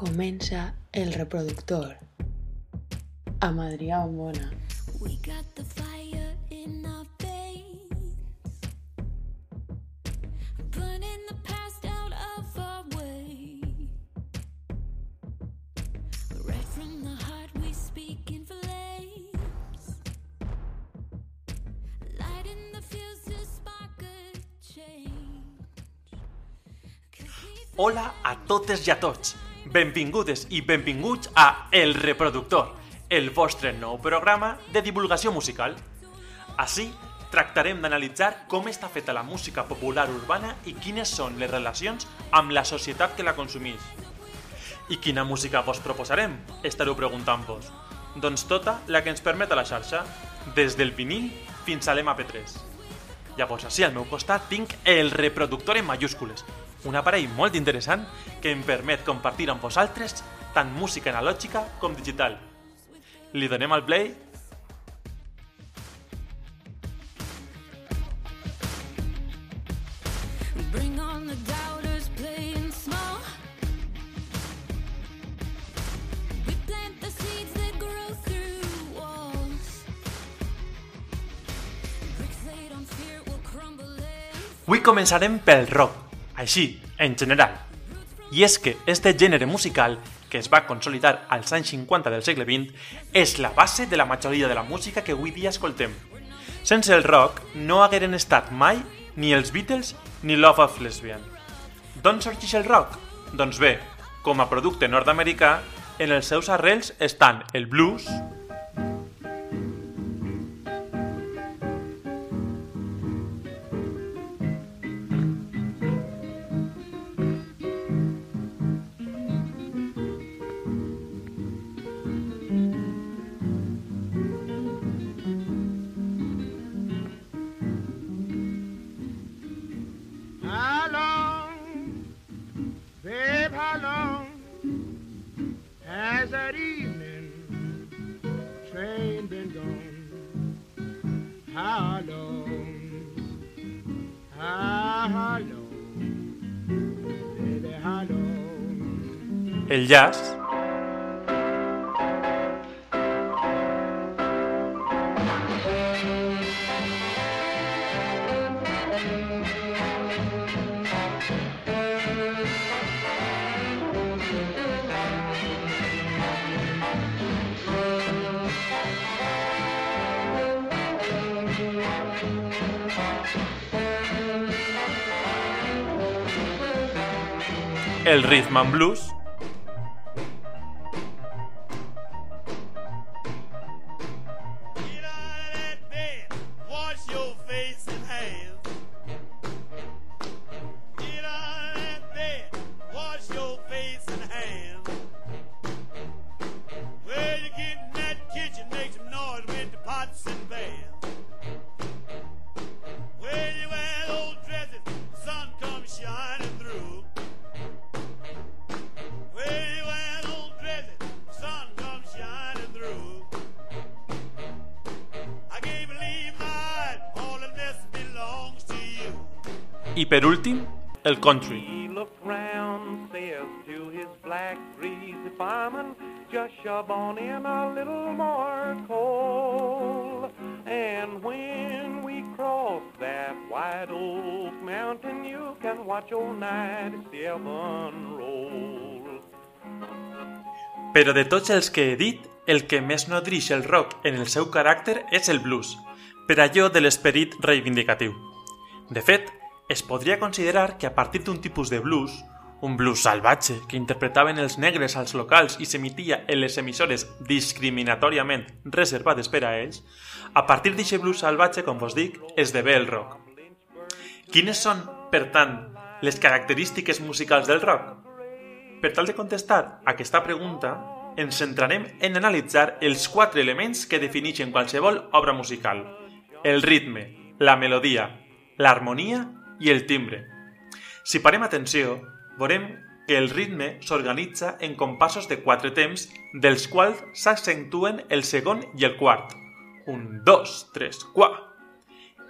Comença el reproductor amb Adrià Ombona. We got the fire in our veins, burning the past out of our way. Right from the heart, we speak in flames, lighting the fuse to spark a change. Hola a totes i a tots. Benvingudes i benvinguts a El Reproductor, el vostre nou programa de divulgació musical. Així tractarem d'analitzar com està feta la música popular urbana i quines són les relacions amb la societat que la consumeix. I quina música vos proposarem? Estareu preguntant-vos. Doncs tota la que ens permet a la xarxa, des del vinil fins a l'MP3. Llavors, així al meu costat tinc el reproductor en mayúscules, un aparell molt interessant que em permet compartir amb vosaltres tant música analògica com digital. Li donem al play? Avui començarem pel rock, així, en general. I és que este gènere musical, que es va consolidar als anys 50 del segle XX, és la base de la majoria de la música que avui dia escoltem. Sense el rock no hagueren estat mai ni els Beatles ni Love of Lesbian. D'on sorgeix el rock? Doncs bé, com a producte nord-americà, en els seus arrels estan el blues, el jazz, el rhythm and blues, i per últim, el country. Just shove on in a little more coal. And when we cross that white oak mountain, you can watch old 97 roll. Però de tots els que he dit, el que més nodrix el rock en el seu caràcter és el blues, per allò de l'esperit reivindicatiu. De fet, es podria considerar que a partir d'un tipus de blues, un blues salvatge que interpretaven els negres als locals i s'emitia en les emissores discriminatòriament reservades per a ells, a partir d'aquest blues salvatge, com vos dic, esdevé el rock. Quines són, per tant, les característiques musicals del rock? Per tal de contestar aquesta pregunta, ens centrarem en analitzar els quatre elements que defineixen qualsevol obra musical. El ritme, la melodia, l'harmonia i el timbre. Si parem atenció, veurem que el ritme s'organitza en compassos de quatre temps, dels quals s'accentuen el segon i el quart. Un, dos, tres, qua.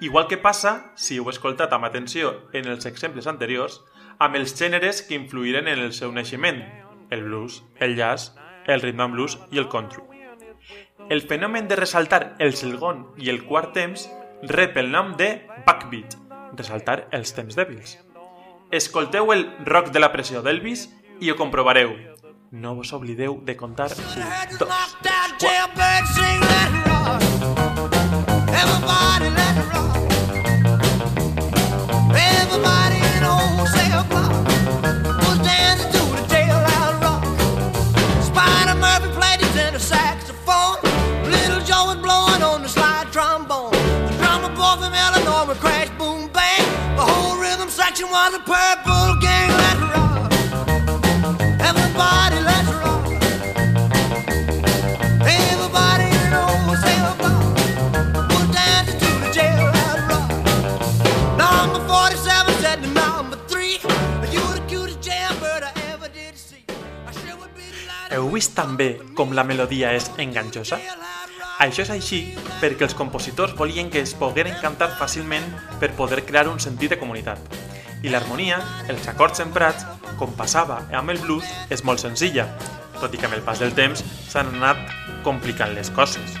Igual que passa, si heu escoltat amb atenció en els exemples anteriors, amb els gèneres que influïren en el seu naixement. el blues, el jazz, el rhythm and blues i el country. El fenomen de ressaltar el segon i el quart temps rep el nom de backbeat, ressaltar els temps dèbils. Escolteu el rock de la pressió d'Elvis i ho comprovareu. No vos oblideu de contar un, dos, Down jailbird, sing let it rock. A purple. Everybody, let's. Everybody to the rock. Number 47 said to number 3, You're the cutest jailbird I ever did see. Heu vist també com la melodia és enganxosa? Això és així perquè els compositors volien que es pogueren cantar fàcilment per poder crear un sentit de comunitat. I l'harmonia, els acords emprats, com passava amb el blues, és molt senzilla, tot i que amb el pas del temps s'han anat complicant les coses.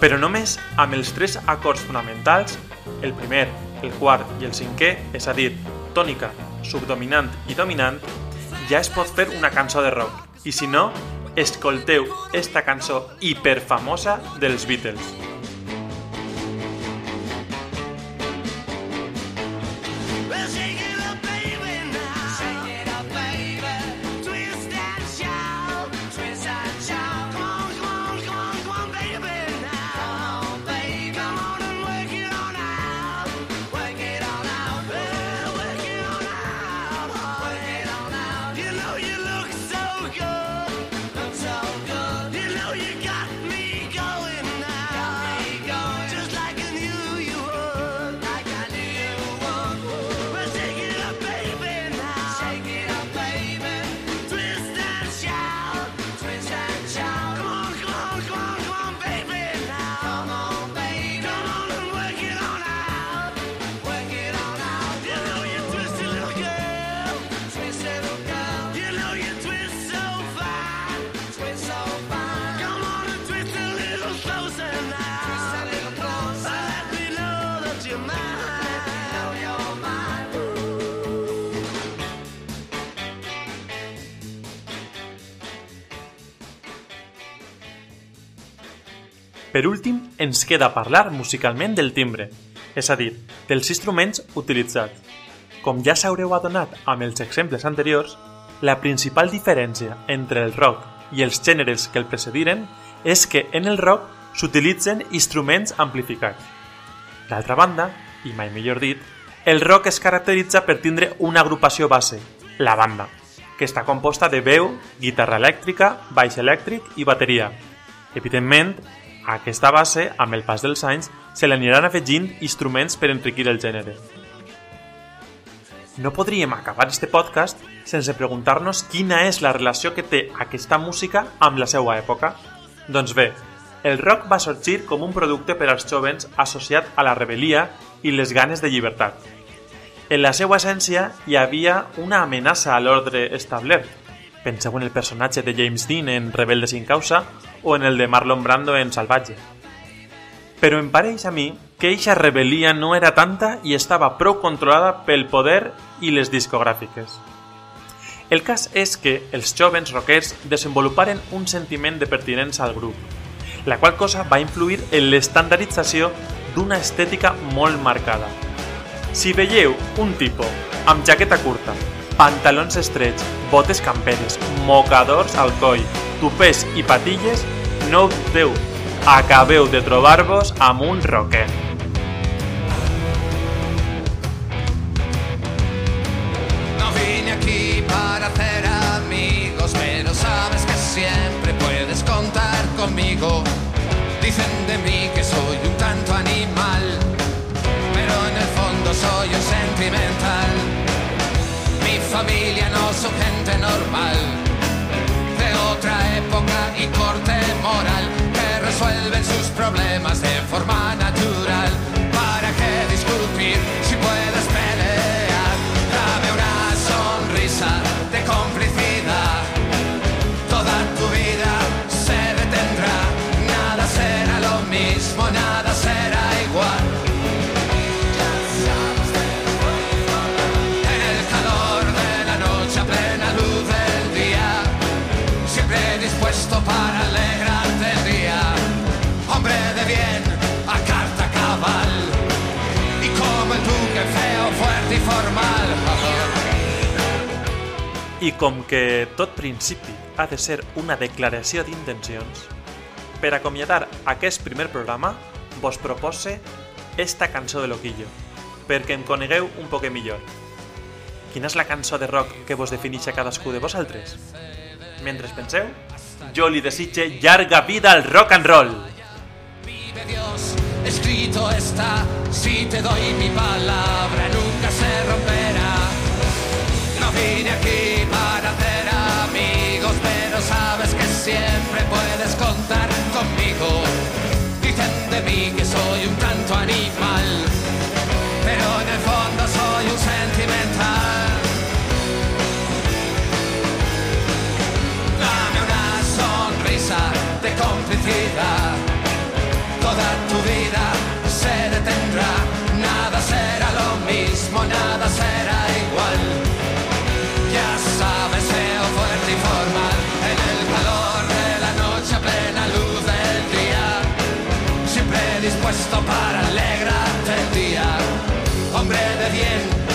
Però només amb els tres acords fonamentals, el primer, el quart i el cinquè, és a dir, tònica, subdominant i dominant, ja es pot fer una cançó de rock. I si no, escolteu esta cançó hiperfamosa dels Beatles. Per últim, ens queda parlar musicalment del timbre, és a dir, dels instruments utilitzats. Com ja s'haureu adonat amb els exemples anteriors, la principal diferència entre el rock i els gèneres que el precediren és que en el rock s'utilitzen instruments amplificats. D'altra banda, i mai millor dit, el rock es caracteritza per tindre una agrupació base, la banda, que està composta de veu, guitarra elèctrica, baix elèctric i bateria. Evidentment, a aquesta base, amb el pas dels anys, se li aniran afegint instruments per enriquir el gènere. No podríem acabar este podcast sense preguntar-nos quina és la relació que té aquesta música amb la seva època. Doncs bé, el rock va sorgir com un producte per als jovens associat a la rebel·lia i les ganes de llibertat. En la seva essència hi havia una amenaça a l'ordre establert. Penseu en el personatge de James Dean en Rebelde sin causa o en el de Marlon Brando en Salvatge. Però em pareix a mi que eixa rebel·lia no era tanta i estava prou controlada pel poder i les discogràfiques. El cas és que els jovens rockers desenvoluparen un sentiment de pertinença al grup, la qual cosa va influir en l'estandardització d'una estètica molt marcada. Si veieu un tipus amb jaqueta curta, pantalons estrets, botes camperes, mocadors al coll, tupers i patilles, no dubteu, acabeu de trobar-vos amb un. No vine aquí para hacer amigos, pero sabes que siempre puedes contar conmigo. Dicen de mí que soy un tanto animal, pero en el fondo soy un sentimental familia, no su gente normal. De otra época y corte moral, que resuelven sus problemas de forma natural. ¿Para qué discutir si puedes pelear? Dame una sonrisa de complicidad. Toda tu vida se detendrá, nada será lo mismo, nada será. I com que tot principi ha de ser una declaració d'intencions, per acomiadar aquest primer programa vos propose esta cançó de Loquillo, perquè em conegueu un poc millor. Quina és la cançó de rock que vos defineix a cadascú de vosaltres? Mentre penseu, jo li desitge llarga vida al rock and roll! Vive Dios, escrito está, si te doy mi palabra nunca se romperá. No vine aquí sabes que siempre puedes contar conmigo. Dicen de mí que soy un tanto animal, cantar, el día, hombre de bien.